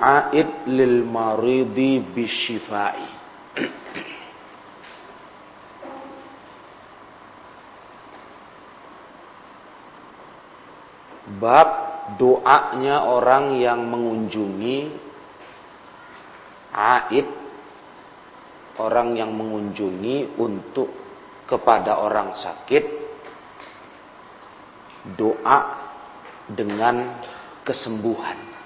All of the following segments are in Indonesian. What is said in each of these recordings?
aid lil maridi bisyifai. Bab doanya orang yang mengunjungi aid orang yang mengunjungi untuk kepada orang sakit doa dengan kesembuhan.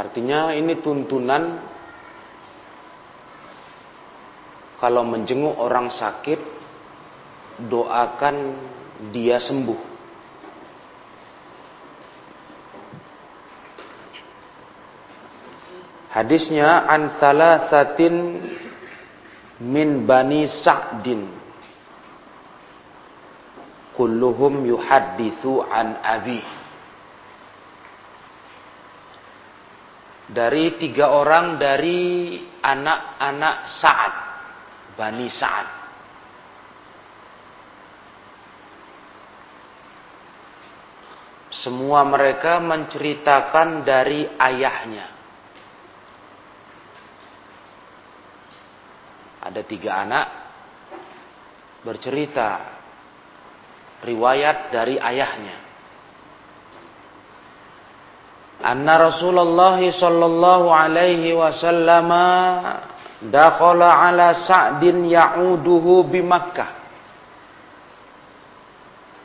Artinya ini tuntunan kalau menjenguk orang sakit doakan dia sembuh. Hadisnya an salasatin min bani Sa'din kulluhum yuhaddithu an abi dari tiga orang dari anak-anak Sa'ad, Bani Sa'ad. Semua mereka menceritakan dari ayahnya. Ada tiga anak bercerita riwayat dari ayahnya. Anna Rasulullah sallallahu alaihi wasallam dakhala ala Sa'din ya'uduhu bi Makkah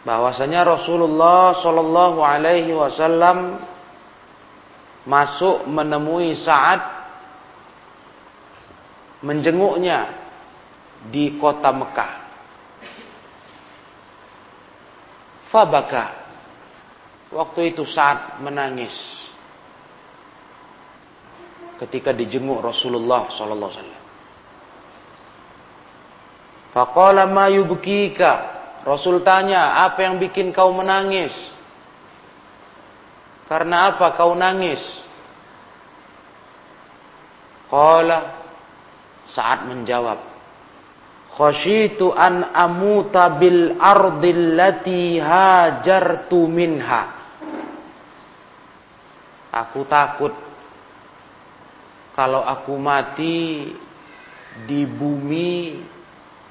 bahwasanya Rasulullah sallallahu alaihi wasallam masuk menemui Sa'ad menjenguknya di kota Mekah. Fabaka. Waktu itu Sa'ad menangis ketika dijenguk Rasulullah sallallahu alaihi wasallam. Faqala ma yubkika? Rasul tanya, apa yang bikin kau menangis? Karena apa kau nangis? Qala saat menjawab, khasyitu an amuta bil ardil lati hajartu minha. Aku takut kalau aku mati di bumi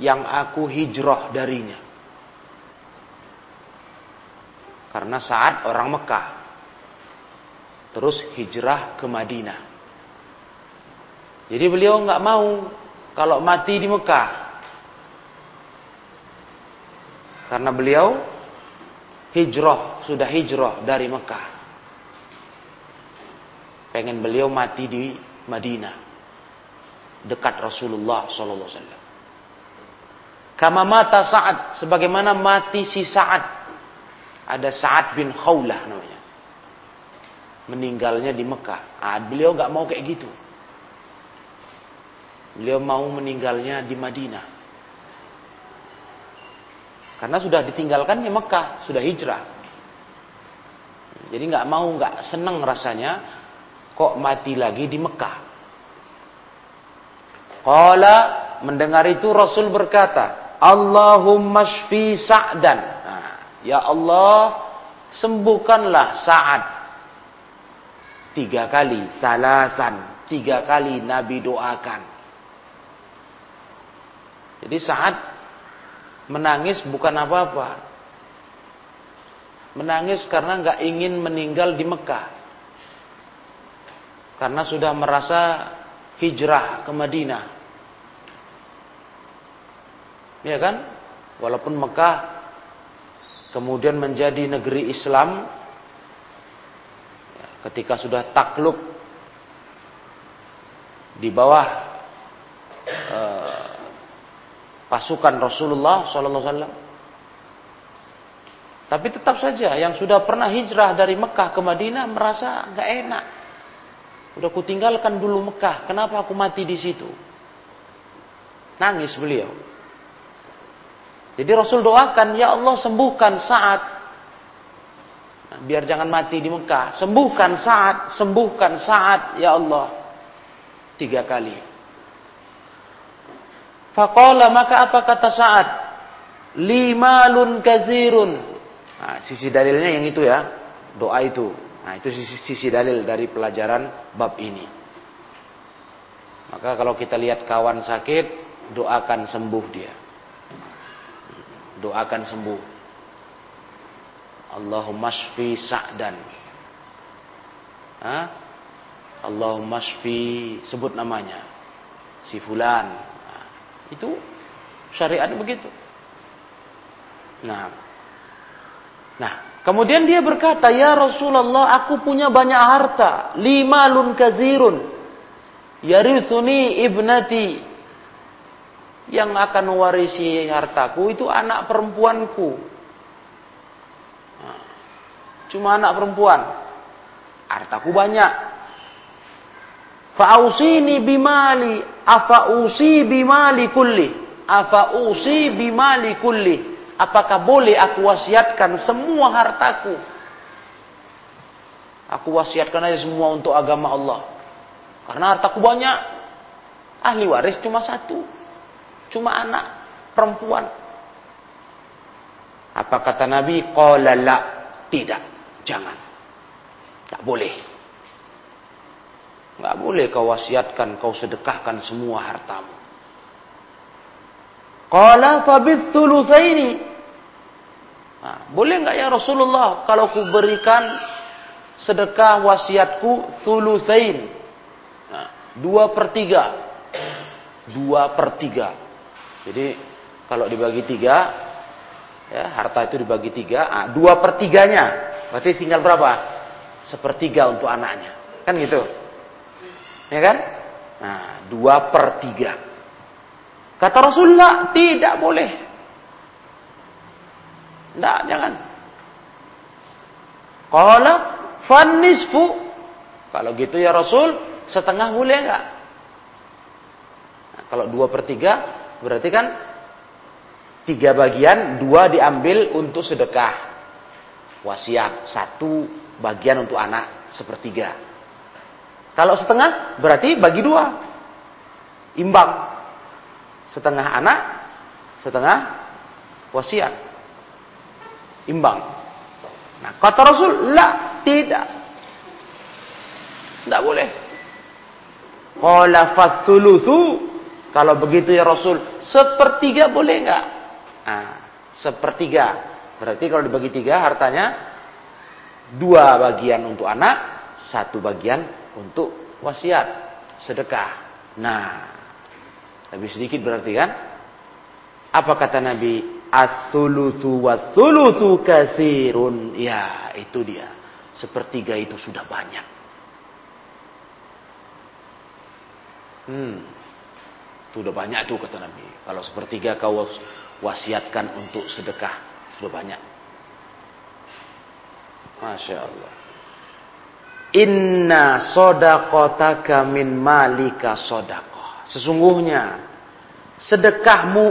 yang aku hijrah darinya. Karena saat orang Mekah terus hijrah ke Madinah. Jadi beliau nggak mau kalau mati di Mekah. Karena beliau hijrah, sudah hijrah dari Mekah. Pengen beliau mati di Madinah dekat Rasulullah sallallahu alaihi. Kama mata Sa'ad sebagaimana mati si Sa'ad. Ada Sa'ad bin Khawlah namanya. Meninggalnya di Mekah. Ah, beliau nggak mau kayak gitu. Beliau mau meninggalnya di Madinah. Karena sudah ditinggalkan di Mekah, sudah hijrah. Jadi nggak mau, nggak seneng rasanya kok mati lagi di Mekah. Qala mendengar itu Rasul berkata, Allahumma shfi Sa'dan. Nah, ya Allah, sembuhkanlah Sa'ad. Tiga kali, salasan. Tiga kali Nabi doakan. Jadi Sa'ad menangis bukan apa-apa. Menangis karena nggak ingin meninggal di Mekah karena sudah merasa hijrah ke Madinah. Ya kan? Walaupun Mekah kemudian menjadi negeri Islam ya, ketika sudah takluk di bawah eh, pasukan Rasulullah SAW. Tapi tetap saja yang sudah pernah hijrah dari Mekah ke Madinah merasa nggak enak. Udah kutinggalkan dulu Mekah. Kenapa aku mati di situ? Nangis beliau. Jadi Rasul doakan, ya Allah sembuhkan saat. Nah, biar jangan mati di Mekah. Sembuhkan saat, sembuhkan saat, ya Allah. Tiga kali. Fakola maka apa kata saat? limalun kazirun. Nah, sisi dalilnya yang itu ya, doa itu. Nah, itu sisi, sisi dalil dari pelajaran bab ini. Maka kalau kita lihat kawan sakit, doakan sembuh dia. Doakan sembuh. Allahumma shfi sa'dan. Allahumma shfi sebut namanya. Si fulan. Nah, itu syariat begitu. Nah. Nah, kemudian dia berkata, "Ya Rasulullah, aku punya banyak harta, lima lun kazirun. Yarithuni ibnati." Yang akan mewarisi hartaku itu anak perempuanku. Nah, cuma anak perempuan. Hartaku banyak. Fa'usini bimali, afa'usi bimali kulli. Afa'usi bimali kulli Apakah boleh aku wasiatkan semua hartaku? Aku wasiatkan aja semua untuk agama Allah. Karena hartaku banyak. Ahli waris cuma satu. Cuma anak perempuan. Apa kata Nabi? Qala la. Tidak. Jangan. Tak boleh. Tidak boleh kau wasiatkan, kau sedekahkan semua hartamu. Qala fabith thulutsaini. Nah, boleh enggak ya Rasulullah kalau ku berikan sedekah wasiatku thulutsain. Nah, dua per tiga. Dua per tiga. Jadi kalau dibagi tiga, ya, harta itu dibagi tiga, ah, dua per tiganya. Berarti tinggal berapa? Sepertiga untuk anaknya. Kan gitu. Ya kan? Nah, dua per tiga. Kata Rasulullah, tidak boleh. Tidak, jangan. Kalau fanisfu. Kalau gitu ya Rasul, setengah boleh enggak? Nah, kalau dua per tiga, berarti kan tiga bagian, dua diambil untuk sedekah. Wasiat, satu bagian untuk anak, sepertiga. Kalau setengah, berarti bagi dua. Imbang setengah anak, setengah wasiat. Imbang. Nah, kata Rasul, la, tidak. Tidak boleh. Qala fathuluthu. Kalau begitu ya Rasul, sepertiga boleh enggak? Nah, sepertiga. Berarti kalau dibagi tiga hartanya, dua bagian untuk anak, satu bagian untuk wasiat, sedekah. Nah, lebih sedikit berarti kan? Apa kata Nabi? As-sulusu kasirun. Ya, itu dia. Sepertiga itu sudah banyak. Hmm. Itu sudah banyak itu kata Nabi. Kalau sepertiga kau wasiatkan untuk sedekah. Sudah banyak. Masya Allah. Inna sodakotaka min malika sodak. Sesungguhnya sedekahmu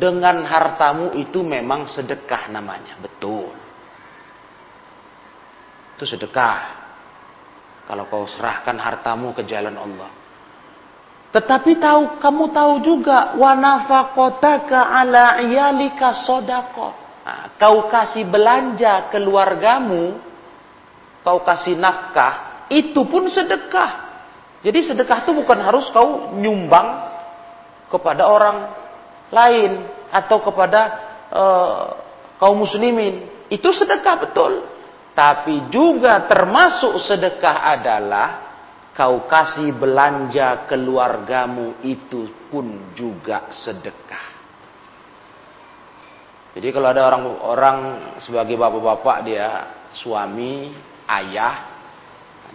dengan hartamu itu memang sedekah namanya. Betul. Itu sedekah. Kalau kau serahkan hartamu ke jalan Allah. Tetapi tahu kamu tahu juga wa nafaqataka ala iyalika sodako. Nah, kau kasih belanja keluargamu, kau kasih nafkah, itu pun sedekah. Jadi sedekah itu bukan harus kau nyumbang kepada orang lain atau kepada uh, kaum muslimin. Itu sedekah betul. Tapi juga termasuk sedekah adalah kau kasih belanja keluargamu itu pun juga sedekah. Jadi kalau ada orang-orang sebagai bapak-bapak dia suami, ayah,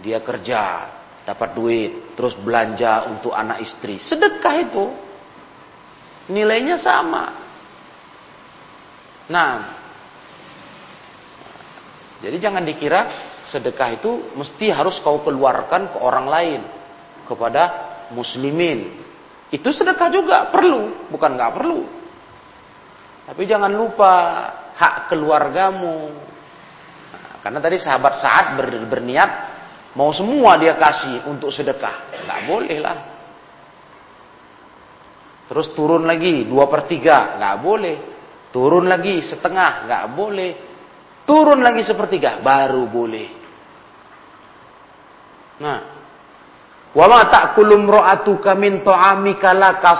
dia kerja, dapat duit, terus belanja untuk anak istri. Sedekah itu nilainya sama. Nah, jadi jangan dikira sedekah itu mesti harus kau keluarkan ke orang lain, kepada muslimin. Itu sedekah juga perlu, bukan nggak perlu. Tapi jangan lupa hak keluargamu. Nah, karena tadi sahabat saat ber, berniat Mau semua dia kasih untuk sedekah. Nggak boleh lah. Terus turun lagi, dua per tiga. Nggak boleh. Turun lagi setengah, nggak boleh. Turun lagi sepertiga, baru boleh. Nah, wa ma ta'kulu imra'atuka min ta'amika laka.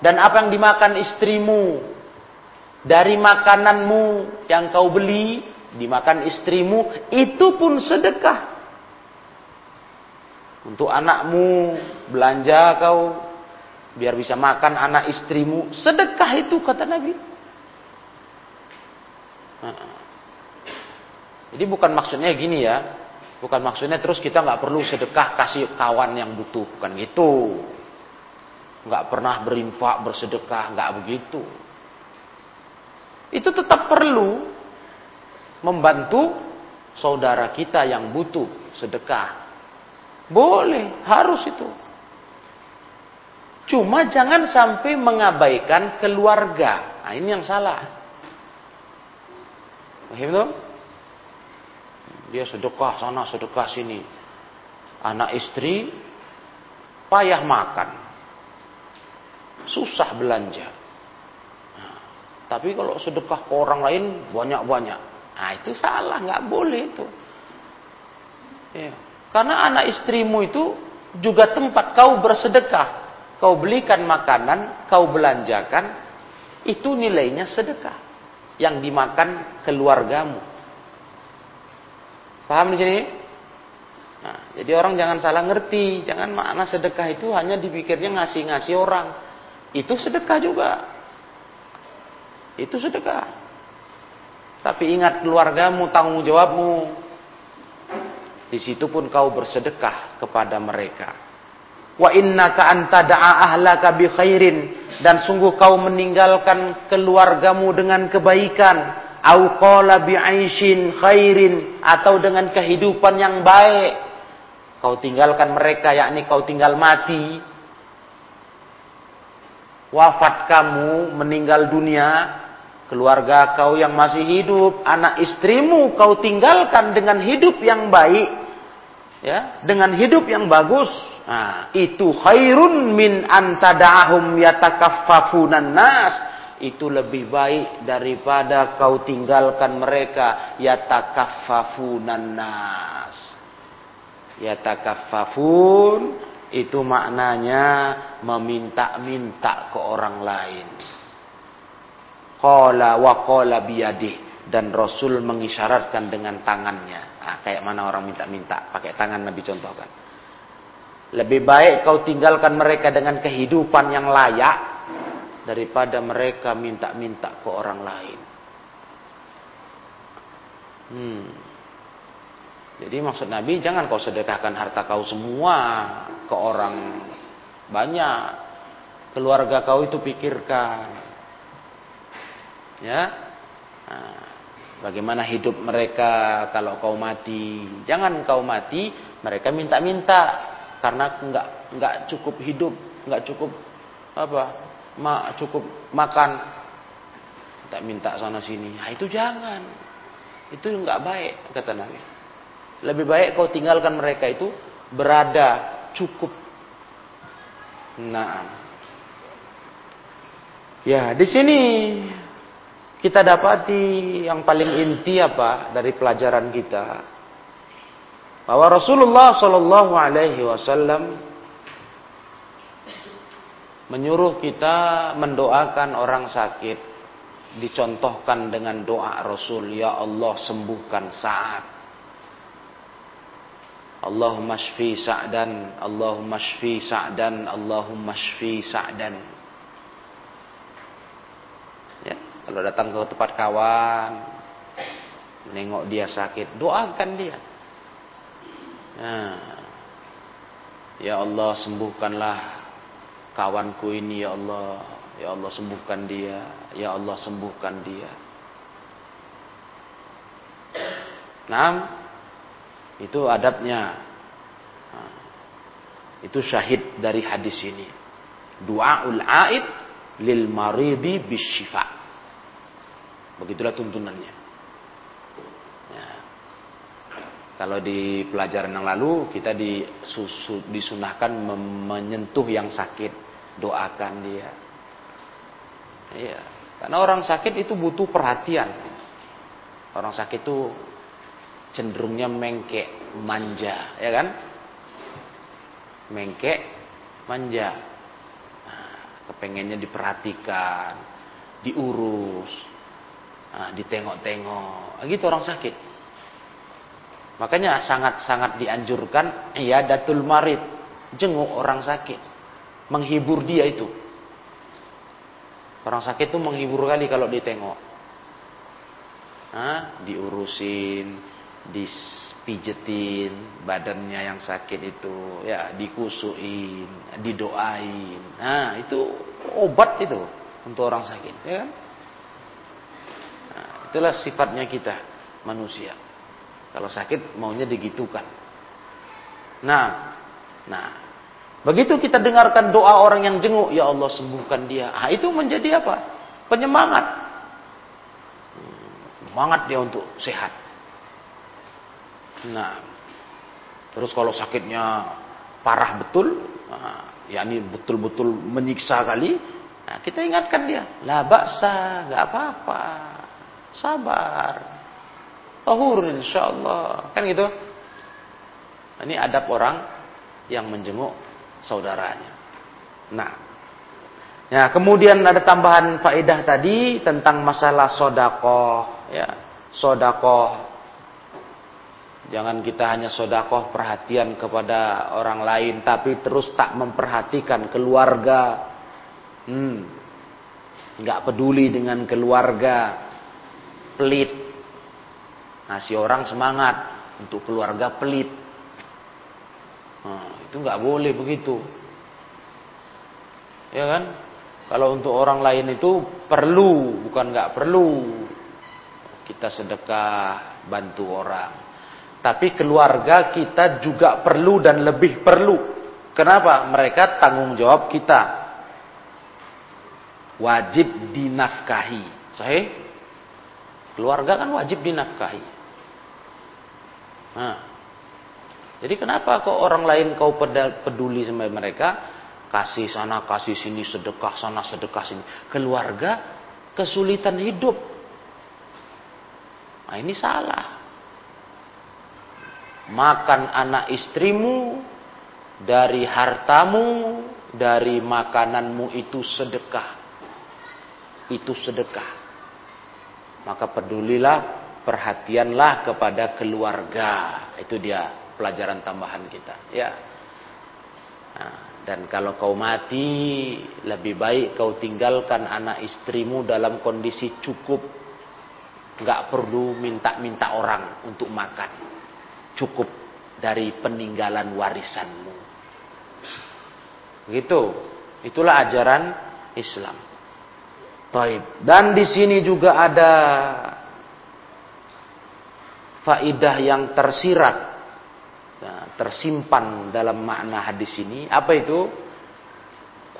Dan apa yang dimakan istrimu dari makananmu yang kau beli, dimakan istrimu, itu pun sedekah. Untuk anakmu belanja kau biar bisa makan anak istrimu, sedekah itu kata Nabi. Jadi bukan maksudnya gini ya, bukan maksudnya terus kita nggak perlu sedekah kasih kawan yang butuh, bukan gitu. Nggak pernah berinfak bersedekah, nggak begitu. Itu tetap perlu membantu saudara kita yang butuh sedekah. Boleh, harus itu. Cuma jangan sampai mengabaikan keluarga. Nah, ini yang salah. Paham? Dia sedekah sana, sedekah sini. Anak istri payah makan. Susah belanja. Nah, tapi kalau sedekah ke orang lain banyak-banyak. Nah itu salah, nggak boleh itu. Ya. Karena anak istrimu itu juga tempat kau bersedekah. Kau belikan makanan, kau belanjakan, itu nilainya sedekah yang dimakan keluargamu. Paham di sini? Nah, jadi orang jangan salah ngerti, jangan makna sedekah itu hanya dipikirnya ngasih-ngasih orang. Itu sedekah juga. Itu sedekah. Tapi ingat keluargamu, tanggung jawabmu. Di situ pun kau bersedekah kepada mereka. Wa innaka anta da'a ahlaka bi khairin. Dan sungguh kau meninggalkan keluargamu dengan kebaikan. Au qala bi'aishin khairin. Atau dengan kehidupan yang baik. Kau tinggalkan mereka yakni kau tinggal mati. Wafat kamu meninggal dunia keluarga kau yang masih hidup anak istrimu kau tinggalkan dengan hidup yang baik ya dengan hidup yang bagus Nah, itu khairun min antada'ahum yatakaffafunan nas. Itu lebih baik daripada kau tinggalkan mereka yatakaffafunan nas. Yatakaffafun itu maknanya meminta-minta ke orang lain. Qala wa qala biyadih dan Rasul mengisyaratkan dengan tangannya. Nah, kayak mana orang minta-minta, pakai tangan Nabi contohkan. Lebih baik kau tinggalkan mereka dengan kehidupan yang layak daripada mereka minta-minta ke orang lain. Hmm. Jadi maksud Nabi jangan kau sedekahkan harta kau semua ke orang banyak. Keluarga kau itu pikirkan. Ya. Nah, bagaimana hidup mereka kalau kau mati? Jangan kau mati, mereka minta-minta karena nggak nggak cukup hidup, nggak cukup apa, ma, cukup makan, tak minta sana sini. Nah, itu jangan, itu nggak baik kata Nabi. Lebih baik kau tinggalkan mereka itu berada cukup. Nah, ya di sini kita dapati yang paling inti apa dari pelajaran kita? Bahwa Rasulullah Shallallahu Alaihi Wasallam menyuruh kita mendoakan orang sakit dicontohkan dengan doa Rasul ya Allah sembuhkan saat Allahumma shfi sa'dan Allahumma shfi sa'dan Allahumma shfi sa'dan ya kalau datang ke tempat kawan nengok dia sakit doakan dia Nah, ya Allah sembuhkanlah kawanku ini ya Allah. Ya Allah sembuhkan dia. Ya Allah sembuhkan dia. Nah, itu adabnya. Nah, itu syahid dari hadis ini. Du'aul aid lil maridi bisyifa. Begitulah tuntunannya. Kalau di pelajaran yang lalu kita disunahkan menyentuh yang sakit, doakan dia. Iya. Karena orang sakit itu butuh perhatian. Orang sakit itu cenderungnya mengkek, manja, ya kan? Mengkek, manja. Nah, kepengennya diperhatikan, diurus, nah, ditengok-tengok. Nah, gitu orang sakit. Makanya sangat-sangat dianjurkan ya datul marid, jenguk orang sakit, menghibur dia itu. Orang sakit itu menghibur kali kalau ditengok. Hah? Diurusin, dipijetin badannya yang sakit itu, ya dikusuin, didoain. Nah, itu obat itu untuk orang sakit, ya kan? Itulah sifatnya kita manusia. Kalau sakit maunya digitukan. Nah, nah, begitu kita dengarkan doa orang yang jenguk, ya Allah sembuhkan dia. Ah, itu menjadi apa? Penyemangat. Hmm, semangat dia untuk sehat. Nah, terus kalau sakitnya parah betul, nah, ya ini betul-betul menyiksa kali, nah, kita ingatkan dia, lah baksa, nggak apa-apa, sabar, Tahur insyaallah. Kan gitu. Ini adab orang yang menjenguk saudaranya. Nah. Ya, kemudian ada tambahan faedah tadi tentang masalah sodakoh. Ya, sodakoh. Jangan kita hanya sodakoh perhatian kepada orang lain, tapi terus tak memperhatikan keluarga. Hmm, nggak peduli dengan keluarga, pelit, Ngasih orang semangat untuk keluarga pelit. Nah, itu nggak boleh begitu. Ya kan? Kalau untuk orang lain itu perlu, bukan nggak perlu. Kita sedekah, bantu orang. Tapi keluarga kita juga perlu dan lebih perlu. Kenapa? Mereka tanggung jawab kita. Wajib dinafkahi. Sahih? Keluarga kan wajib dinafkahi. Nah, jadi kenapa kok orang lain kau peduli sama mereka? Kasih sana, kasih sini, sedekah sana, sedekah sini. Keluarga kesulitan hidup. Nah ini salah. Makan anak istrimu dari hartamu, dari makananmu itu sedekah. Itu sedekah. Maka pedulilah perhatianlah kepada keluarga. Itu dia pelajaran tambahan kita. Ya. Nah, dan kalau kau mati, lebih baik kau tinggalkan anak istrimu dalam kondisi cukup. Nggak perlu minta-minta orang untuk makan. Cukup dari peninggalan warisanmu. Gitu. Itulah ajaran Islam. Taib. Dan di sini juga ada faidah yang tersirat nah, tersimpan dalam makna hadis ini. Apa itu?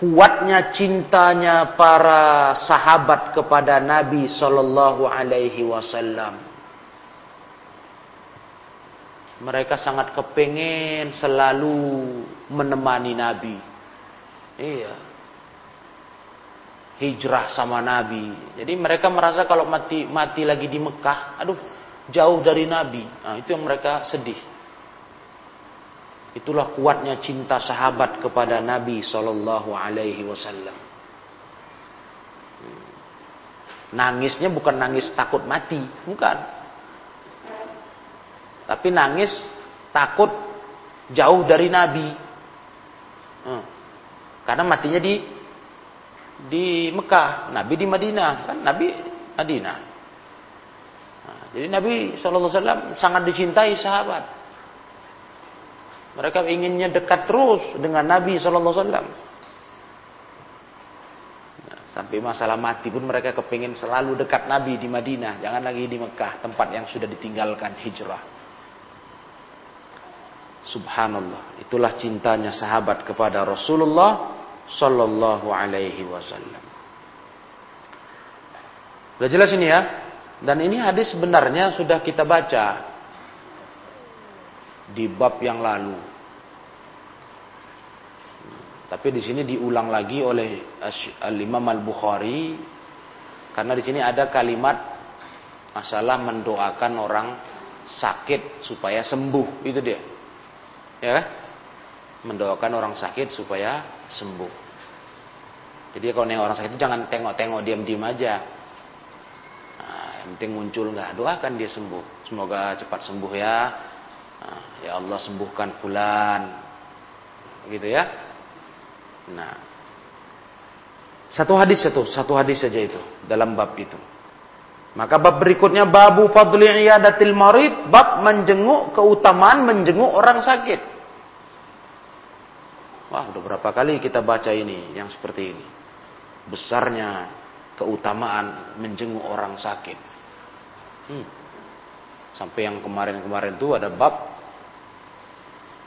Kuatnya cintanya para sahabat kepada Nabi Shallallahu Alaihi Wasallam. Mereka sangat kepengen selalu menemani Nabi. Iya hijrah sama Nabi jadi mereka merasa kalau mati mati lagi di Mekah aduh jauh dari Nabi. Nah, itu yang mereka sedih. Itulah kuatnya cinta sahabat kepada Nabi Shallallahu Alaihi Wasallam. Nangisnya bukan nangis takut mati, bukan. Tapi nangis takut jauh dari Nabi. Hmm. Karena matinya di di Mekah, Nabi di Madinah, kan Nabi Madinah. Jadi Nabi SAW sangat dicintai sahabat. Mereka inginnya dekat terus dengan Nabi SAW. Nah, sampai masalah mati pun mereka kepingin selalu dekat Nabi di Madinah. Jangan lagi di Mekah, tempat yang sudah ditinggalkan hijrah. Subhanallah, itulah cintanya sahabat kepada Rasulullah Sallallahu Alaihi Wasallam. Udah jelas ini ya? Dan ini hadis sebenarnya sudah kita baca di bab yang lalu. Tapi di sini diulang lagi oleh Al Imam Al Bukhari Karena di sini ada kalimat masalah mendoakan orang sakit supaya sembuh, itu dia. Ya kan? Mendoakan orang sakit supaya sembuh. Jadi kalau nih orang sakit itu jangan tengok-tengok diam-diam aja. Nah, yang penting muncul nggak, doakan dia sembuh. Semoga cepat sembuh ya. Nah, ya Allah sembuhkan fulan. Gitu ya. Nah, satu hadis satu, satu hadis saja itu dalam bab itu. Maka bab berikutnya babu fadli iyadatil marid, bab menjenguk keutamaan menjenguk orang sakit. Wah, udah berapa kali kita baca ini yang seperti ini. Besarnya keutamaan menjenguk orang sakit. Hmm. Sampai yang kemarin-kemarin itu ada bab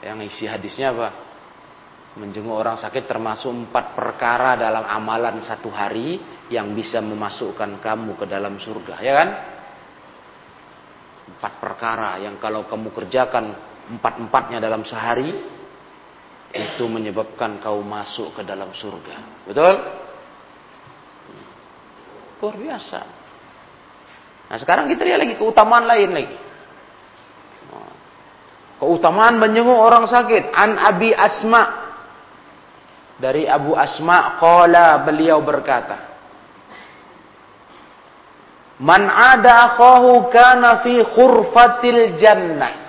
yang isi hadisnya apa? Menjenguk orang sakit termasuk empat perkara dalam amalan satu hari yang bisa memasukkan kamu ke dalam surga, ya kan? Empat perkara yang kalau kamu kerjakan empat-empatnya dalam sehari, itu menyebabkan kau masuk ke dalam surga. Betul? Luar biasa. Nah sekarang kita lihat lagi keutamaan lain lagi. Keutamaan menjenguk orang sakit. An Abi Asma dari Abu Asma qala beliau berkata Man ada akhahu kana fi khurfatil jannah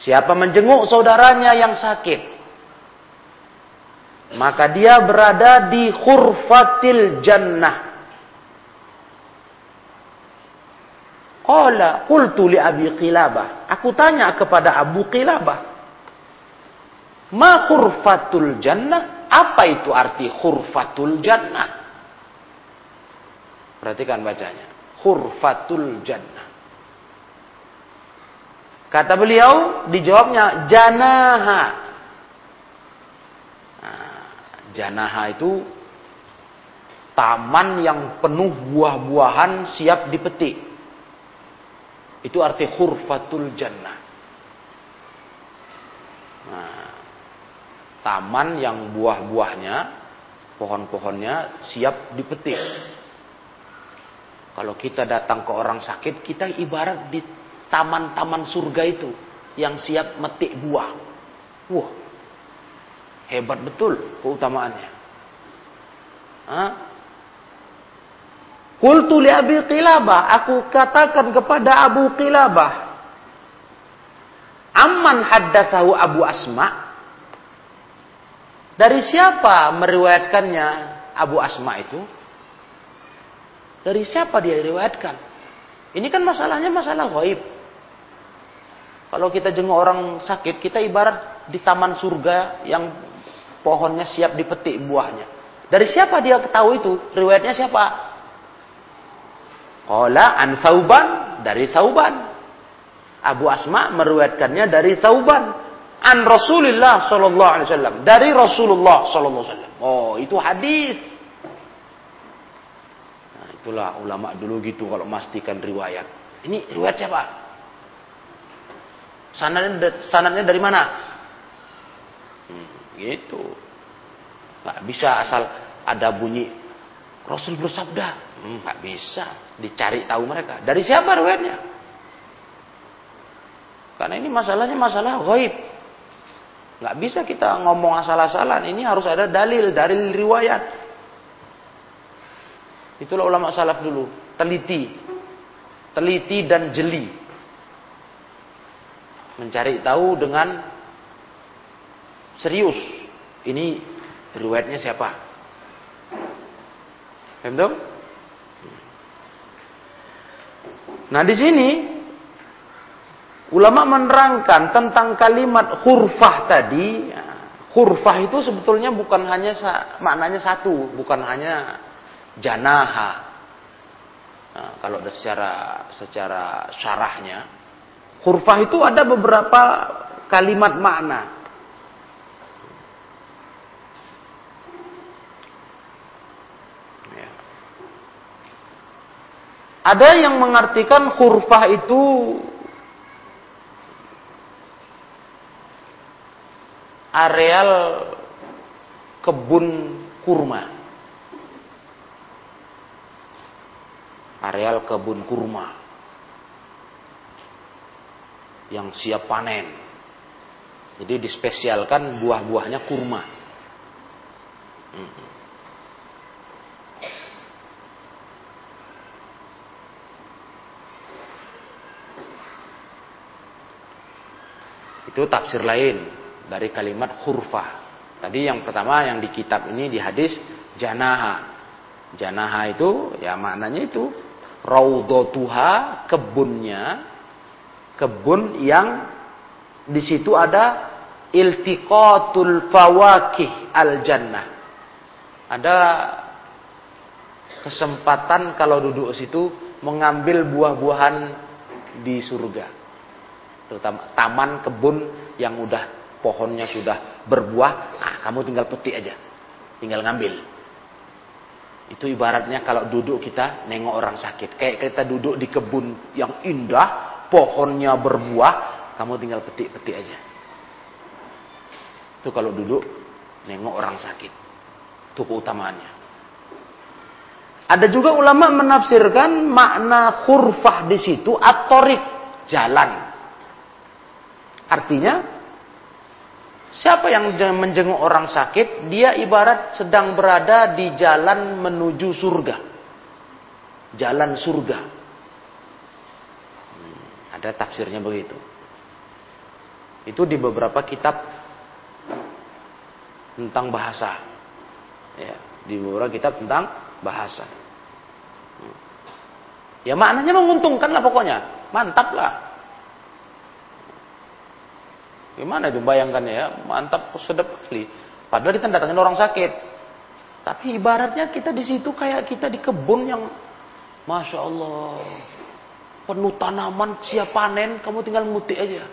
Siapa menjenguk saudaranya yang sakit maka dia berada di khurfatil jannah Qala qultu li Abi Qilabah aku tanya kepada Abu Qilabah Ma khurfatul jannah? Apa itu arti khurfatul jannah? Perhatikan bacanya. Khurfatul jannah. Kata beliau, dijawabnya janaha. Nah, janaha itu taman yang penuh buah-buahan siap dipetik. Itu arti khurfatul jannah. Nah, taman yang buah-buahnya, pohon-pohonnya siap dipetik. Kalau kita datang ke orang sakit, kita ibarat di taman-taman surga itu yang siap metik buah. Wah, hebat betul keutamaannya. Hah? Qultu li Abi Qilabah, aku katakan kepada Abu Qilabah, Amman haddatsahu Abu Asma' Dari siapa meriwayatkannya Abu Asma itu? Dari siapa dia diriwayatkan? Ini kan masalahnya masalah gaib. Kalau kita jenguk orang sakit, kita ibarat di taman surga yang pohonnya siap dipetik buahnya. Dari siapa dia tahu itu? Riwayatnya siapa? Qala an Sauban dari Sauban. Abu Asma meriwayatkannya dari Sauban an Rasulullah sallallahu alaihi wasallam dari Rasulullah sallallahu alaihi wasallam. Oh, itu hadis. Nah, itulah ulama dulu gitu kalau memastikan riwayat. Ini riwayat siapa? Sanadnya sanadnya dari mana? Hmm, gitu. Nggak bisa asal ada bunyi Rasul bersabda. Hmm, nggak bisa. Dicari tahu mereka. Dari siapa riwayatnya? Karena ini masalahnya masalah gaib. Nggak bisa kita ngomong asal-asalan. Ini harus ada dalil, dalil riwayat. Itulah ulama salaf dulu. Teliti. Teliti dan jeli. Mencari tahu dengan serius. Ini riwayatnya siapa? Paham Nah di sini Ulama menerangkan tentang kalimat hurfah tadi. Hurfah itu sebetulnya bukan hanya maknanya satu, bukan hanya janaha. Nah, kalau secara secara syarahnya, hurfah itu ada beberapa kalimat makna. Ya. Ada yang mengartikan hurfah itu areal kebun kurma. areal kebun kurma yang siap panen. Jadi dispesialkan buah-buahnya kurma. Itu tafsir lain dari kalimat khurfah. Tadi yang pertama yang di kitab ini di hadis janaha. Janaha itu ya maknanya itu raudhatuha kebunnya kebun yang di situ ada iltiqatul fawakih al jannah. Ada kesempatan kalau duduk situ mengambil buah-buahan di surga. Terutama taman kebun yang udah pohonnya sudah berbuah, nah kamu tinggal petik aja. Tinggal ngambil. Itu ibaratnya kalau duduk kita nengok orang sakit. Kayak kita duduk di kebun yang indah, pohonnya berbuah, kamu tinggal petik-petik aja. Itu kalau duduk nengok orang sakit. Itu keutamaannya. Ada juga ulama menafsirkan makna khurfah di situ atorik jalan. Artinya siapa yang menjenguk orang sakit, dia ibarat sedang berada di jalan menuju surga. Jalan surga. Ada tafsirnya begitu. Itu di beberapa kitab tentang bahasa. Ya, di beberapa kitab tentang bahasa. Ya maknanya menguntungkan lah pokoknya. Mantap lah. Gimana itu bayangkan ya, mantap sedap kali. Padahal kita datangin orang sakit. Tapi ibaratnya kita di situ kayak kita di kebun yang Masya Allah penuh tanaman siap panen, kamu tinggal mutik aja.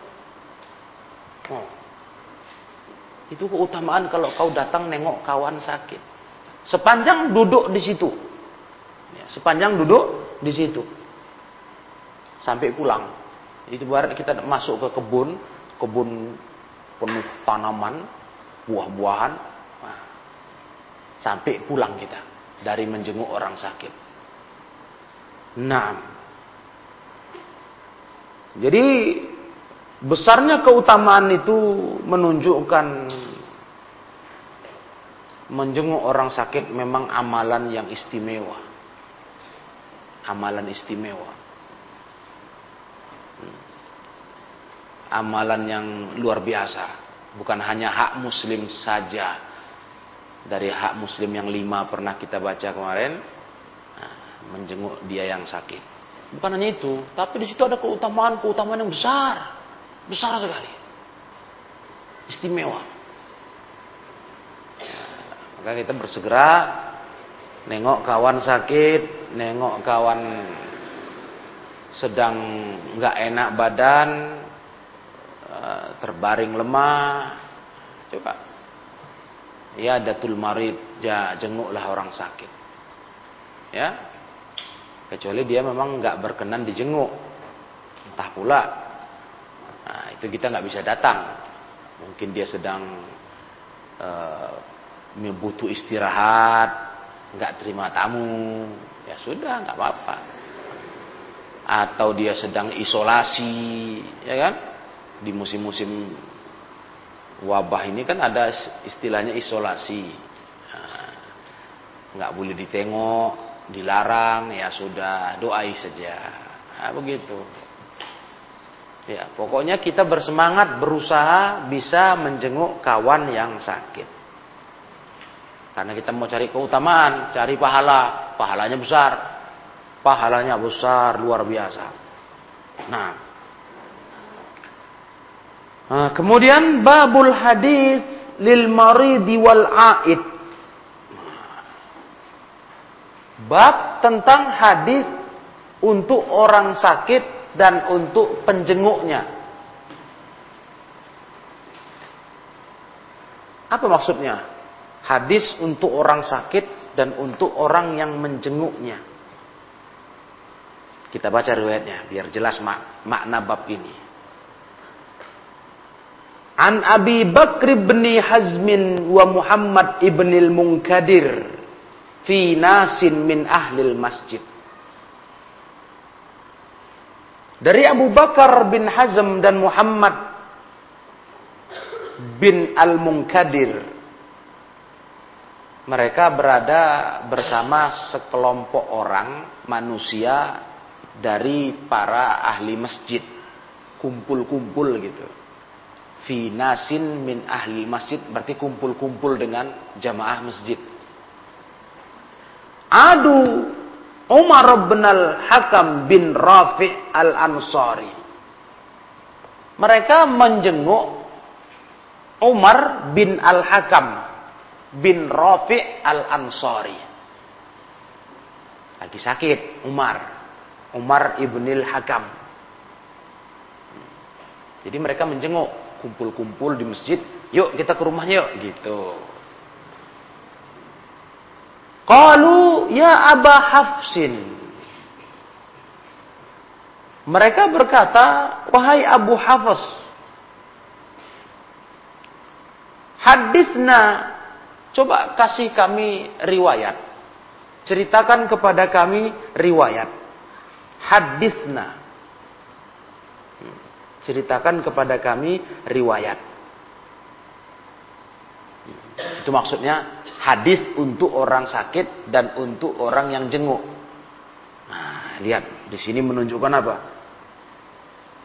Oh. Itu keutamaan kalau kau datang nengok kawan sakit. Sepanjang duduk di situ. Ya, sepanjang duduk di situ. Sampai pulang. Itu barat kita masuk ke kebun, kebun penuh tanaman, buah-buahan. Sampai pulang kita dari menjenguk orang sakit. Nah, jadi besarnya keutamaan itu menunjukkan menjenguk orang sakit memang amalan yang istimewa. Amalan istimewa. Hmm. Amalan yang luar biasa. Bukan hanya hak muslim saja. Dari hak muslim yang lima pernah kita baca kemarin. Nah, menjenguk dia yang sakit. Bukan hanya itu, tapi di situ ada keutamaan-keutamaan yang besar. Besar sekali. Istimewa. Maka kita bersegera nengok kawan sakit, nengok kawan sedang nggak enak badan, eh, terbaring lemah. Coba. Ya datul marid, ya jenguklah orang sakit. Ya, kecuali dia memang nggak berkenan dijenguk. Entah pula. Nah, itu kita nggak bisa datang. Mungkin dia sedang uh, butuh istirahat nggak terima tamu. Ya sudah nggak apa-apa. Atau dia sedang isolasi ya kan? Di musim-musim wabah ini kan ada istilahnya isolasi. Nah, nggak boleh ditengok dilarang ya sudah doai saja. Nah, begitu. Ya pokoknya kita bersemangat berusaha bisa menjenguk kawan yang sakit. Karena kita mau cari keutamaan cari pahala. Pahalanya besar. Pahalanya besar luar biasa. Nah, nah kemudian babul hadis lil maridi wal aid Bab tentang hadis untuk orang sakit dan untuk penjenguknya. Apa maksudnya? Hadis untuk orang sakit dan untuk orang yang menjenguknya. Kita baca riwayatnya biar jelas mak makna bab ini. An Abi Bakr bin Hazmin wa Muhammad ibnil Munkadir fi nasin min ahlil masjid. Dari Abu Bakar bin Hazm dan Muhammad bin Al-Munkadir mereka berada bersama sekelompok orang manusia dari para ahli masjid. Kumpul-kumpul gitu. Fi nasin min ahli masjid berarti kumpul-kumpul dengan jamaah masjid adu Umar bin al-Hakam bin Rafi' al-Ansari mereka menjenguk Umar bin al-Hakam bin Rafi' al-Ansari. Lagi sakit Umar. Umar ibnil Hakam. Jadi mereka menjenguk. Kumpul-kumpul di masjid. Yuk kita ke rumahnya yuk. Gitu. Qalu ya Aba Hafsin. Mereka berkata, wahai Abu Hafs, hadisna Coba kasih kami riwayat. Ceritakan kepada kami riwayat. Hadisna. Ceritakan kepada kami riwayat. Itu maksudnya hadis untuk orang sakit dan untuk orang yang jenguk. Nah, lihat di sini menunjukkan apa?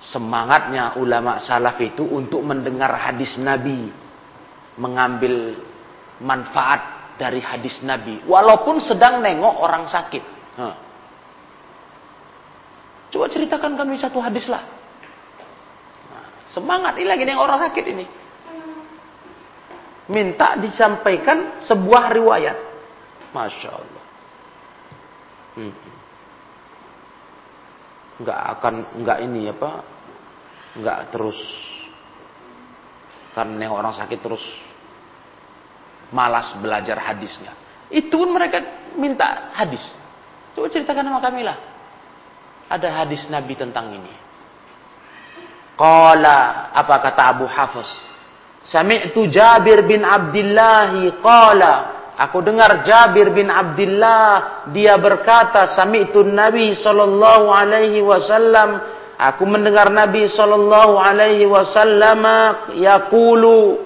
Semangatnya ulama salaf itu untuk mendengar hadis Nabi, mengambil manfaat dari hadis Nabi. Walaupun sedang nengok orang sakit. Coba ceritakan kami satu hadis lah. Nah, semangat ini lagi nengok orang sakit ini. Minta disampaikan sebuah riwayat. Masya Allah. Hmm. Akan, nggak ini apa, nggak terus. Nengok orang sakit terus malas belajar hadisnya. Itu pun mereka minta hadis. Coba ceritakan sama kami lah. Ada hadis Nabi tentang ini. Qala, apa kata Abu Hafiz? Sami'tu Jabir bin Abdullah qala, aku dengar Jabir bin Abdullah dia berkata, sami'tu Nabi sallallahu alaihi wasallam, aku mendengar Nabi sallallahu alaihi wasallam yaqulu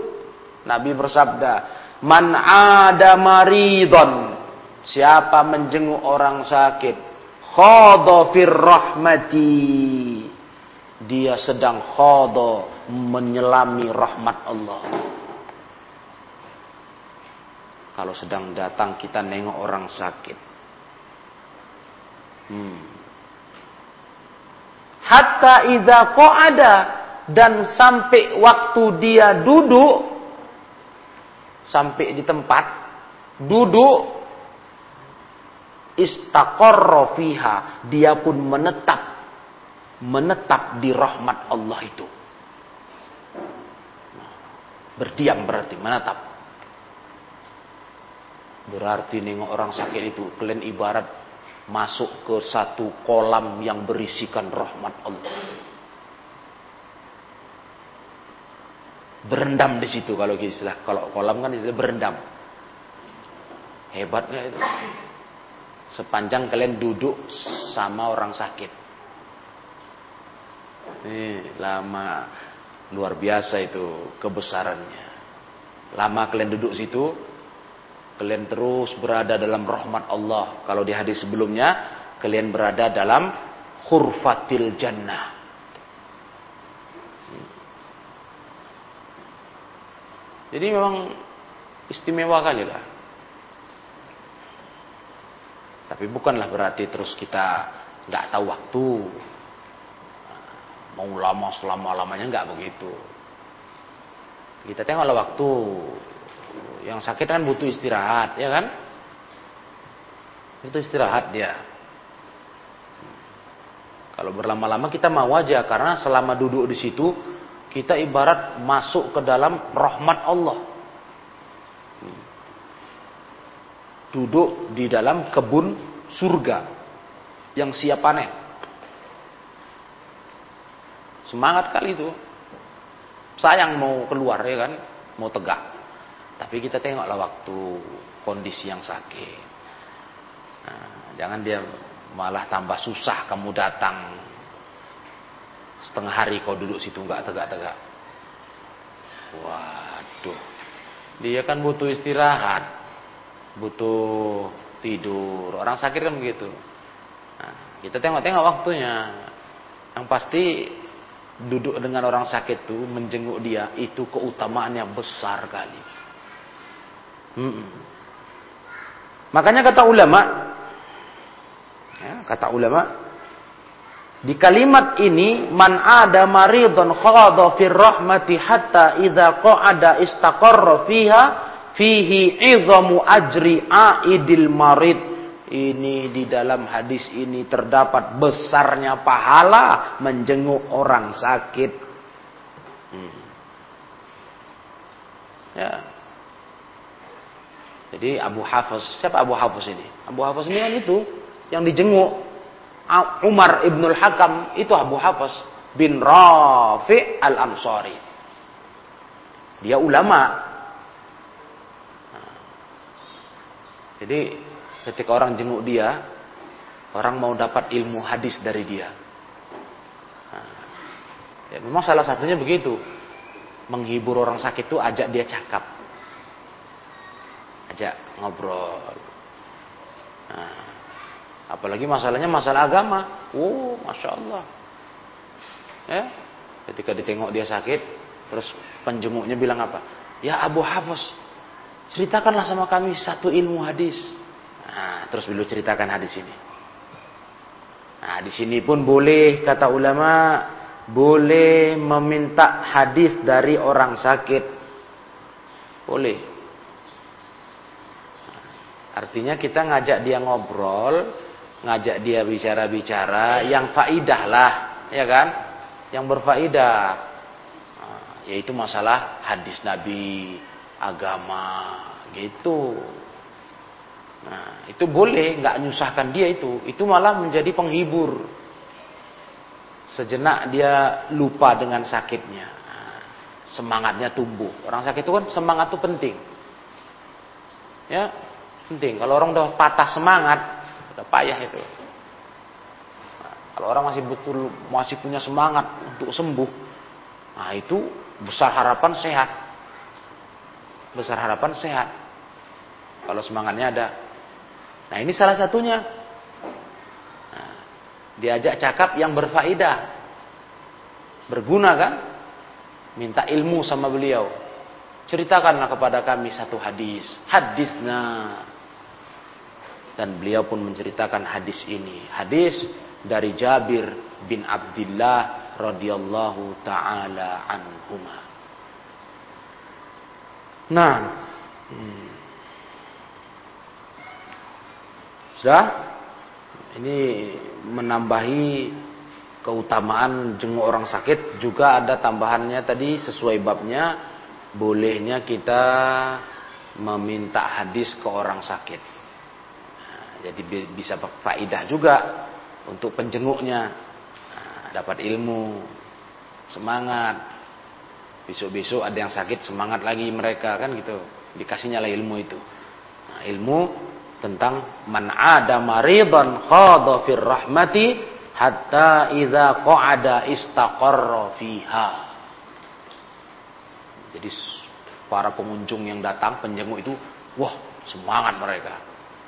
Nabi bersabda, Man ada maridon. Siapa menjenguk orang sakit. Fir rahmati. Dia sedang khodo menyelami rahmat Allah. Kalau sedang datang kita nengok orang sakit. Hmm. Hatta idza ada dan sampai waktu dia duduk sampai di tempat duduk istaqarra fiha dia pun menetap menetap di rahmat Allah itu berdiam berarti menetap berarti nengok orang sakit itu kalian ibarat masuk ke satu kolam yang berisikan rahmat Allah. Berendam di situ kalau istilah kalau kolam kan istilah berendam. Hebatnya itu. Sepanjang kalian duduk sama orang sakit. Ini lama luar biasa itu kebesarannya lama kalian duduk situ kalian terus berada dalam rahmat Allah kalau di hadis sebelumnya kalian berada dalam khurfatil jannah Jadi memang istimewa kali lah. Tapi bukanlah berarti terus kita nggak tahu waktu. Mau lama selama lamanya nggak begitu. Kita tengoklah waktu. Yang sakit kan butuh istirahat, ya kan? Itu istirahat dia. Kalau berlama-lama kita mau aja karena selama duduk di situ kita ibarat masuk ke dalam rahmat Allah. Duduk di dalam kebun surga yang siap panen. Semangat kali itu. Sayang mau keluar ya kan, mau tegak. Tapi kita tengoklah waktu kondisi yang sakit. Nah, jangan dia malah tambah susah kamu datang setengah hari kau duduk situ nggak tegak-tegak. Waduh, dia kan butuh istirahat, butuh tidur. Orang sakit kan begitu. Nah, kita tengok-tengok waktunya. Yang pasti duduk dengan orang sakit itu menjenguk dia itu keutamaannya besar kali. Hmm. Makanya kata ulama, ya, kata ulama, di kalimat ini man ada maridun khadha fir rahmati hatta idza qa'ada istaqarra fiha fihi idhamu ajri aidil marid. Ini di dalam hadis ini terdapat besarnya pahala menjenguk orang sakit. Hmm. Ya. Jadi Abu Hafiz, siapa Abu Hafiz ini? Abu Hafiz ini kan itu yang dijenguk Umar ibnul Hakam itu Abu Hafs bin Rafi al Ansari. Dia ulama. Jadi ketika orang jenguk dia, orang mau dapat ilmu hadis dari dia. Ya, memang salah satunya begitu. Menghibur orang sakit itu ajak dia cakap. Ajak ngobrol. Nah, Apalagi masalahnya masalah agama. Oh, masya Allah. Ya, ketika ditengok dia sakit, terus penjenguknya bilang apa? Ya Abu Hafiz, ceritakanlah sama kami satu ilmu hadis. Nah, terus beliau ceritakan hadis ini. Nah, di sini pun boleh kata ulama boleh meminta hadis dari orang sakit. Boleh. Artinya kita ngajak dia ngobrol, ngajak dia bicara-bicara yang faidah lah, ya kan? Yang berfaidah. Nah, yaitu masalah hadis Nabi, agama, gitu. Nah, itu boleh, nggak nyusahkan dia itu. Itu malah menjadi penghibur. Sejenak dia lupa dengan sakitnya. Nah, semangatnya tumbuh. Orang sakit itu kan semangat itu penting. Ya, penting. Kalau orang udah patah semangat, Udah payah itu. Nah, kalau orang masih betul masih punya semangat untuk sembuh, nah itu besar harapan sehat. Besar harapan sehat. Kalau semangatnya ada. Nah ini salah satunya. Nah, diajak cakap yang berfaedah. Berguna kan? Minta ilmu sama beliau. Ceritakanlah kepada kami satu hadis. Hadisnya dan beliau pun menceritakan hadis ini. Hadis dari Jabir bin Abdullah radhiyallahu taala anhuma. Nah, hmm. Sudah ini menambahi keutamaan jenguk orang sakit juga ada tambahannya tadi sesuai babnya bolehnya kita meminta hadis ke orang sakit. Jadi bisa faidah juga untuk penjenguknya. Nah, dapat ilmu, semangat. Besok-besok ada yang sakit, semangat lagi mereka kan gitu. Dikasihnya lah ilmu itu. Nah, ilmu tentang man ada maridan khadha fir rahmati hatta idza qa'ada istaqarra fiha. Jadi para pengunjung yang datang penjenguk itu wah semangat mereka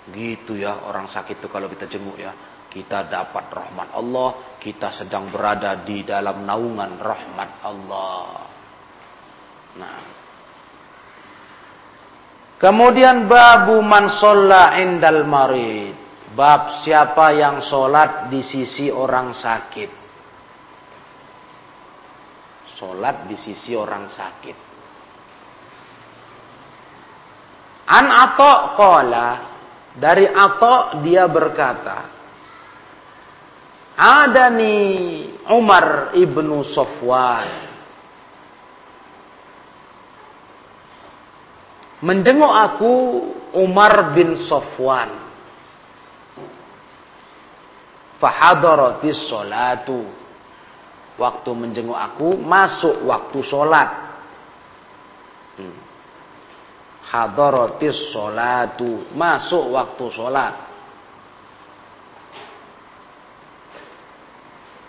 Gitu ya orang sakit itu kalau kita jenguk ya. Kita dapat rahmat Allah. Kita sedang berada di dalam naungan rahmat Allah. Nah. Kemudian babu man indal marid. Bab siapa yang sholat di sisi orang sakit. Sholat di sisi orang sakit. An atau kola dari Atta dia berkata, ada nih Umar ibnu Sofwan menjenguk aku Umar bin Sofwan. Fahadaratis solatu. Waktu menjenguk aku masuk waktu sholat. Hmm hadaratis sholatu masuk waktu sholat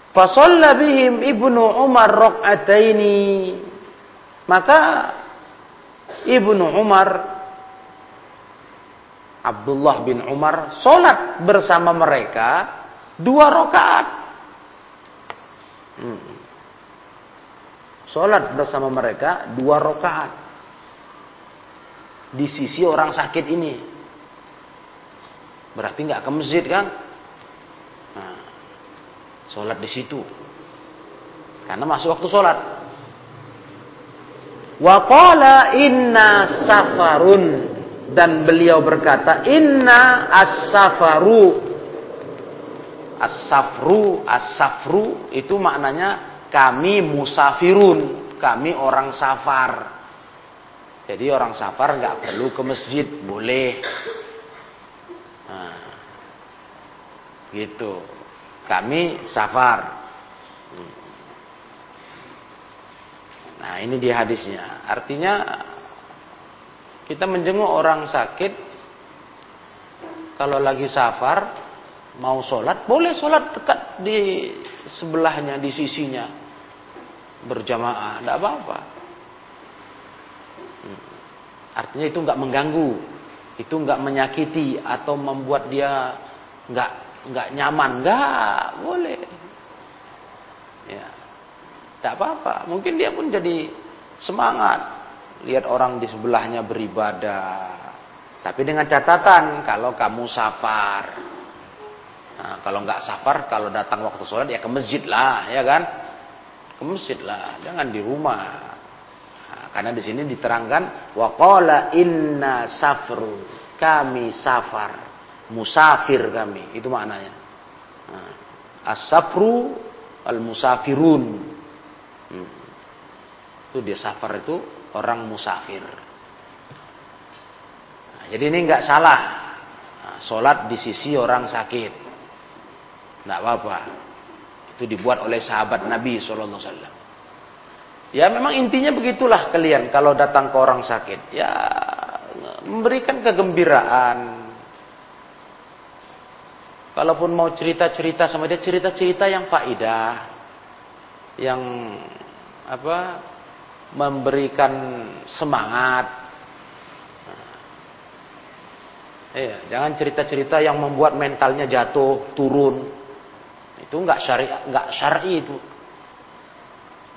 Fasalla bihim ibnu Umar rok'ataini. Maka ibnu Umar Abdullah bin Umar sholat bersama mereka dua rakaat. Hmm. Sholat bersama mereka dua rakaat di sisi orang sakit ini. Berarti nggak ke masjid kan? Nah, sholat di situ. Karena masuk waktu sholat. Waqala inna safarun. Dan beliau berkata inna as-safaru. As-safru as-safru itu maknanya kami musafirun kami orang safar. Jadi orang safar nggak perlu ke masjid boleh. Nah, gitu. Kami safar Nah ini di hadisnya. Artinya kita menjenguk orang sakit kalau lagi safar mau sholat boleh sholat dekat di sebelahnya di sisinya berjamaah tidak apa-apa hmm. artinya itu nggak mengganggu itu nggak menyakiti atau membuat dia nggak nggak nyaman nggak boleh tidak apa-apa. Mungkin dia pun jadi semangat. Lihat orang di sebelahnya beribadah. Tapi dengan catatan, kalau kamu safar. Nah, kalau nggak safar, kalau datang waktu sholat ya ke masjid lah, ya kan? Ke masjid lah, jangan di rumah. Nah, karena di sini diterangkan, waqala inna safru, kami safar, musafir kami, itu maknanya. Nah, as-safru al-musafirun, Hmm. Itu dia safar itu orang musafir. Nah, jadi ini nggak salah. Nah, sholat di sisi orang sakit. Nggak apa-apa. Itu dibuat oleh sahabat Nabi SAW. Ya memang intinya begitulah kalian kalau datang ke orang sakit. Ya memberikan kegembiraan. Kalaupun mau cerita-cerita sama dia, cerita-cerita yang faidah. Yang apa memberikan semangat. Iya, jangan cerita-cerita yang membuat mentalnya jatuh, turun. Itu enggak syari, enggak syar'i itu.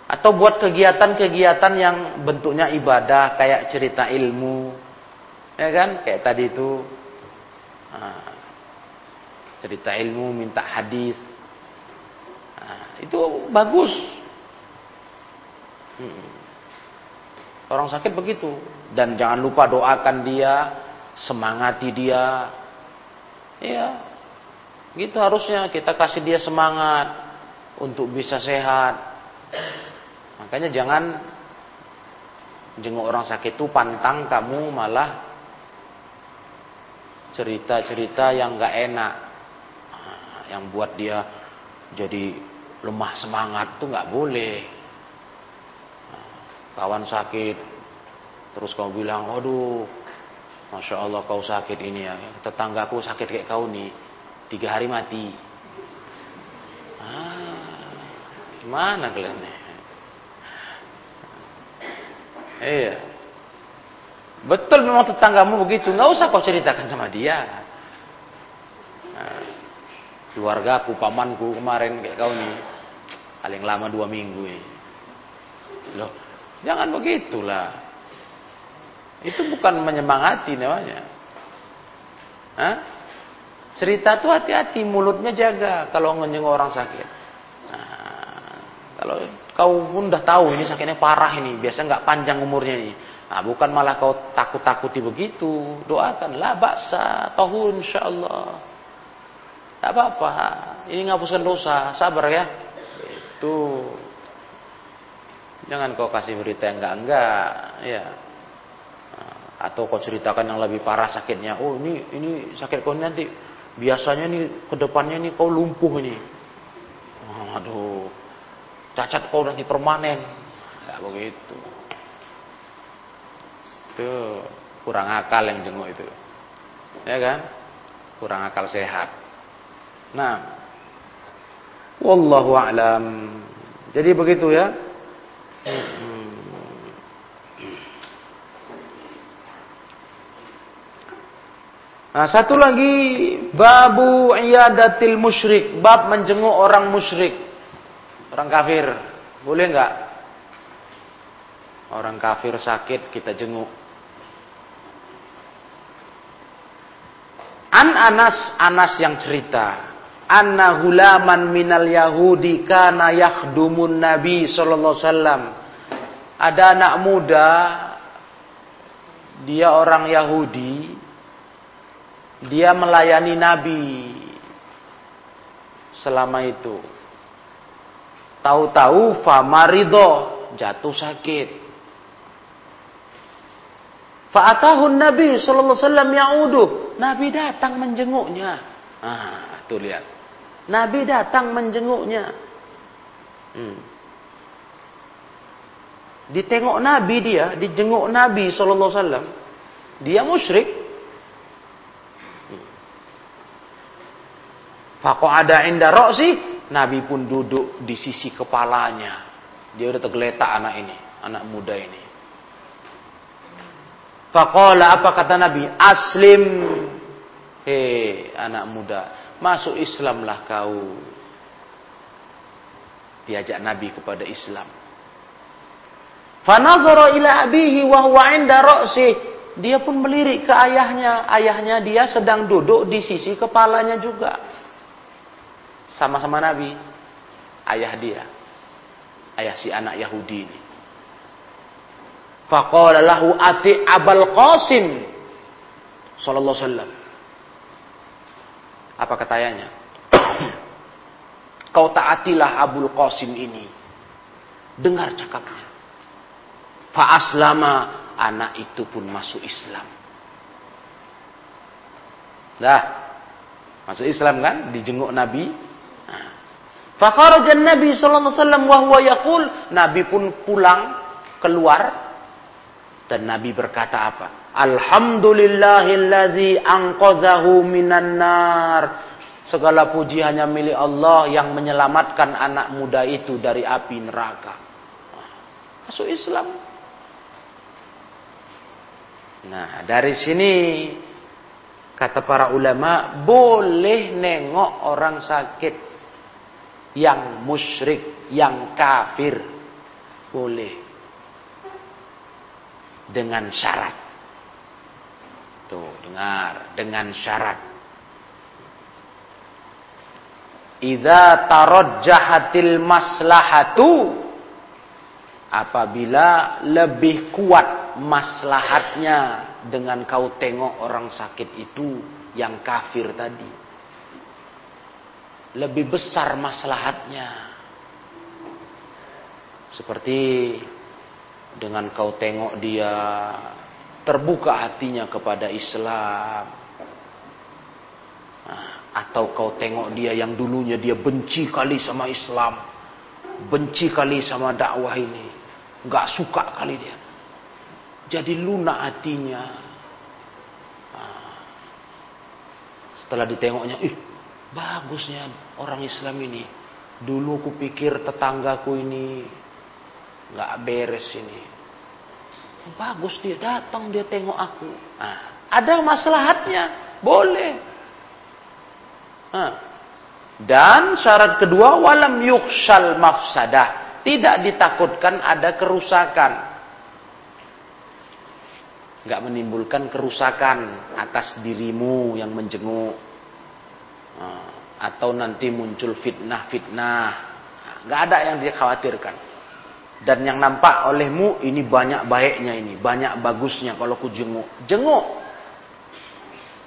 Atau buat kegiatan-kegiatan yang bentuknya ibadah kayak cerita ilmu. Ya kan? Kayak tadi itu nah, cerita ilmu, minta hadis. Nah, itu bagus. Orang sakit begitu. Dan jangan lupa doakan dia, semangati dia. Iya. Gitu harusnya kita kasih dia semangat untuk bisa sehat. Makanya jangan jenguk orang sakit itu pantang kamu malah cerita-cerita yang gak enak. Yang buat dia jadi lemah semangat tuh nggak boleh kawan sakit, terus kau bilang, aduh, masya Allah kau sakit ini ya, tetanggaku sakit kayak kau nih, tiga hari mati. Ah, gimana kalian nih? Iya. Betul memang tetanggamu begitu, nggak usah kau ceritakan sama dia. Nah, keluarga aku, pamanku kemarin kayak kau nih, paling lama dua minggu ini. Loh, Jangan begitulah. Itu bukan menyemangati namanya. Hah? Cerita tuh hati-hati, mulutnya jaga kalau ngenyeng orang sakit. Nah, kalau kau pun udah tahu ini sakitnya parah ini, biasa nggak panjang umurnya ini. Nah, bukan malah kau takut-takuti begitu. Doakan lah baksa, tahun insyaallah. Tak apa-apa. Ini ngapuskan dosa, sabar ya. Itu Jangan kau kasih berita yang enggak-enggak, ya. Atau kau ceritakan yang lebih parah sakitnya. Oh ini ini sakit kau nanti biasanya nih ke depannya nih kau lumpuh ini. Aduh, cacat kau nanti permanen. Enggak begitu. Itu kurang akal yang jenguk itu. Ya kan? Kurang akal sehat. Nah, Wallahu a'lam. Jadi begitu ya. Nah, satu lagi babu iyadatil musyrik, bab menjenguk orang musyrik. Orang kafir. Boleh enggak? Orang kafir sakit kita jenguk. An Anas Anas yang cerita, anna hulaman minal yahudi kana yakhdumun nabi sallallahu wasallam. Ada anak muda dia orang Yahudi dia melayani Nabi selama itu. Tahu-tahu famarido jatuh sakit. Fa'atahun Nabi sallallahu alaihi wasallam. Nabi datang menjenguknya. Ah, tuh lihat. Nabi datang menjenguknya. Hmm. Ditengok Nabi dia, dijenguk Nabi sallallahu alaihi wasallam. Dia musyrik, ada inda roksi, Nabi pun duduk di sisi kepalanya. Dia udah tergeletak anak ini, anak muda ini. Fakola apa kata Nabi? Aslim. Hei anak muda, masuk Islamlah kau. Diajak Nabi kepada Islam. Fanadhara ila abihi wa huwa inda. Dia pun melirik ke ayahnya. Ayahnya dia sedang duduk di sisi kepalanya juga sama-sama Nabi, ayah dia, ayah si anak Yahudi ini. Faqala lahu ati Abul Qasim sallallahu alaihi wasallam. Apa katanya? Kau taatilah Abul Qasim ini. Dengar cakapnya. Fa aslama anak itu pun masuk Islam. Dah, masuk Islam kan? Dijenguk Nabi, Fakharajan Nabi sallallahu alaihi wasallam Nabi pun pulang keluar dan Nabi berkata apa? Alhamdulillahillazi anqadhahu minan nar. Segala puji hanya milik Allah yang menyelamatkan anak muda itu dari api neraka. Masuk Islam. Nah, dari sini kata para ulama boleh nengok orang sakit yang musyrik, yang kafir boleh dengan syarat. Tuh, dengar, dengan syarat. Idza tarajjahatil maslahatu apabila lebih kuat maslahatnya dengan kau tengok orang sakit itu yang kafir tadi lebih besar maslahatnya. Seperti dengan kau tengok dia terbuka hatinya kepada Islam. Nah, atau kau tengok dia yang dulunya dia benci kali sama Islam. Benci kali sama dakwah ini. Gak suka kali dia. Jadi lunak hatinya. Nah, setelah ditengoknya, ih Bagusnya orang Islam ini. Dulu ku pikir tetanggaku ini nggak beres ini. Bagus dia datang dia tengok aku. Nah, ada maslahatnya, boleh. Nah. Dan syarat kedua walam yukhshal mafsadah, tidak ditakutkan ada kerusakan. Nggak menimbulkan kerusakan atas dirimu yang menjenguk Ah, atau nanti muncul fitnah-fitnah. Gak ada yang dia khawatirkan. Dan yang nampak olehmu ini banyak baiknya ini, banyak bagusnya kalau ku jenguk. Jenguk.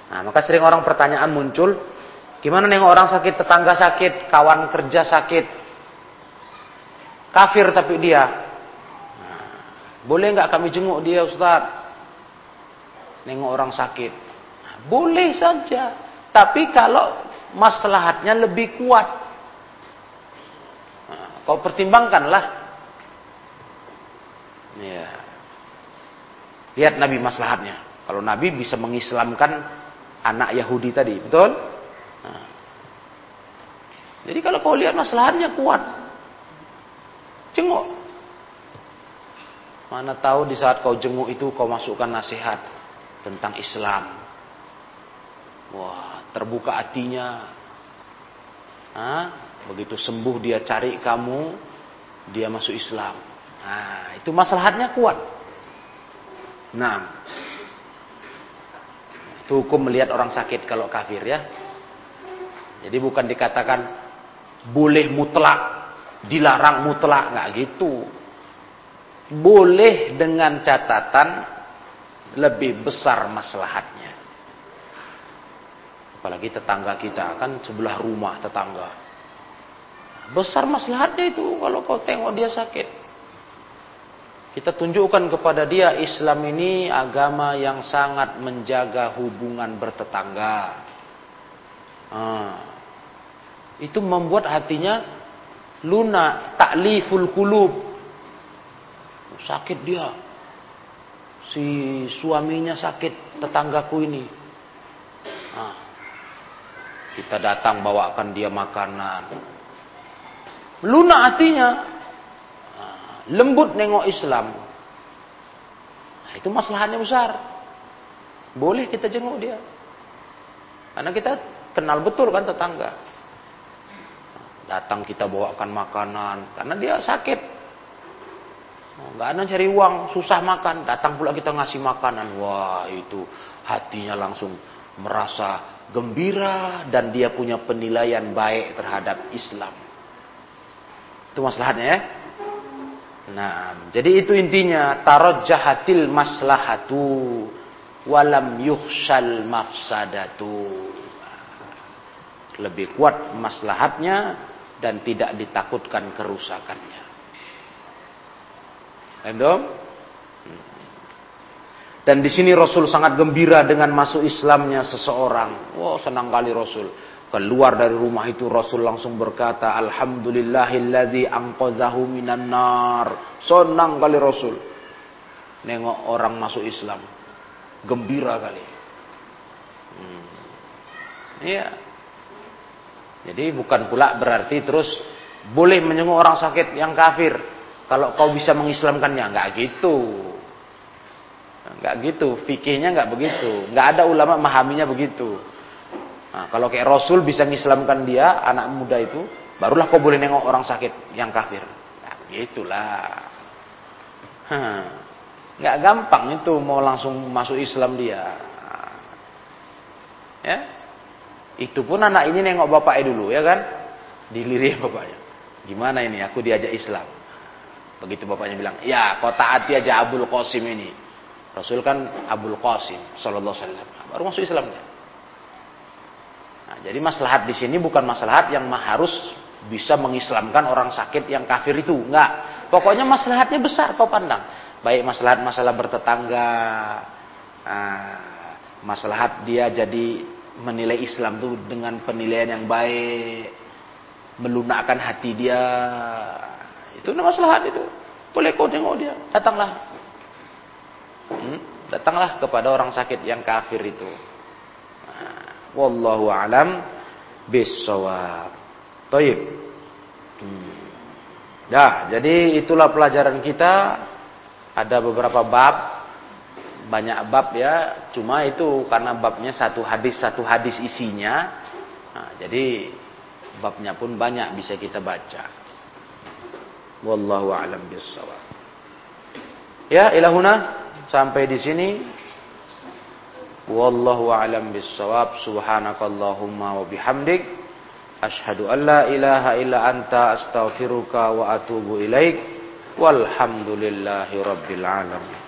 Nah, maka sering orang pertanyaan muncul, gimana nengok orang sakit, tetangga sakit, kawan kerja sakit. Kafir tapi dia. Nah, boleh nggak kami jenguk dia Ustaz? Nengok orang sakit. Nah, boleh saja. Tapi kalau maslahatnya lebih kuat. Nah, kau pertimbangkanlah. Ya. Lihat Nabi maslahatnya. Kalau Nabi bisa mengislamkan anak Yahudi tadi, betul? Nah. Jadi kalau kau lihat masalahnya kuat, jenguk. Mana tahu di saat kau jenguk itu kau masukkan nasihat tentang Islam. Wah, terbuka hatinya. Hah? Begitu sembuh dia cari kamu, dia masuk Islam. Nah, itu masalahnya kuat. Nah, itu hukum melihat orang sakit kalau kafir ya. Jadi bukan dikatakan boleh mutlak, dilarang mutlak, nggak gitu. Boleh dengan catatan lebih besar maslahatnya. Apalagi tetangga kita kan sebelah rumah tetangga. Besar maslahatnya itu kalau kau tengok dia sakit. Kita tunjukkan kepada dia Islam ini agama yang sangat menjaga hubungan bertetangga. Ah. Itu membuat hatinya lunak, takliful kulub. Sakit dia. Si suaminya sakit, tetanggaku ini. Nah, kita datang bawakan dia makanan. Lunak hatinya. Lembut nengok Islam. Nah, itu masalahnya besar. Boleh kita jenguk dia. Karena kita kenal betul kan tetangga. Datang kita bawakan makanan karena dia sakit. Nggak ada cari uang, susah makan. Datang pula kita ngasih makanan. Wah itu hatinya langsung merasa gembira dan dia punya penilaian baik terhadap Islam. Itu masalahnya ya. Nah, jadi itu intinya jahatil maslahatu walam yuhsal mafsadatu. Lebih kuat maslahatnya dan tidak ditakutkan kerusakannya. Endom? Dan di sini Rasul sangat gembira dengan masuk Islamnya seseorang. Wow, senang kali Rasul. Keluar dari rumah itu Rasul langsung berkata, Alhamdulillahilladzi anqadhahu minan nar. Senang kali Rasul. Nengok orang masuk Islam. Gembira kali. Hmm. Iya. Jadi bukan pula berarti terus boleh menyenguk orang sakit yang kafir kalau kau bisa mengislamkannya, nggak gitu. Nggak gitu, fikihnya nggak begitu. Nggak ada ulama memahaminya begitu. Nah, kalau kayak Rasul bisa mengislamkan dia, anak muda itu, barulah kau boleh nengok orang sakit yang kafir. Nah, gitulah. Nggak gampang itu mau langsung masuk Islam dia. Ya, itu pun anak ini nengok bapaknya dulu ya kan. Dilirik bapaknya. Gimana ini aku diajak Islam. Begitu bapaknya bilang, ya kau taati aja Abul Qasim ini. Rasul kan Abul Qasim Sallallahu Alaihi Wasallam. Baru masuk Islamnya. Nah, jadi maslahat di sini bukan maslahat yang harus bisa mengislamkan orang sakit yang kafir itu. Enggak. Pokoknya maslahatnya besar kau pandang. Baik maslahat masalah bertetangga. Nah, maslahat dia jadi menilai Islam itu dengan penilaian yang baik, melunakkan hati dia. Itu masalah itu. Boleh kau tengok dia, datanglah. Hmm? Datanglah kepada orang sakit yang kafir itu. Nah, wallahu alam bisawab. Taib. Hmm. Dah, jadi itulah pelajaran kita. Ada beberapa bab banyak bab ya cuma itu karena babnya satu hadis satu hadis isinya nah, jadi babnya pun banyak bisa kita baca wallahu alam bissawab ya ilahuna sampai di sini wallahu alam bissawab. Subhanakallahumma wa bihamdik. Asyhadu an la ilaha illa anta astaghfiruka wa atubu ilaik. Walhamdulillahi rabbil alamin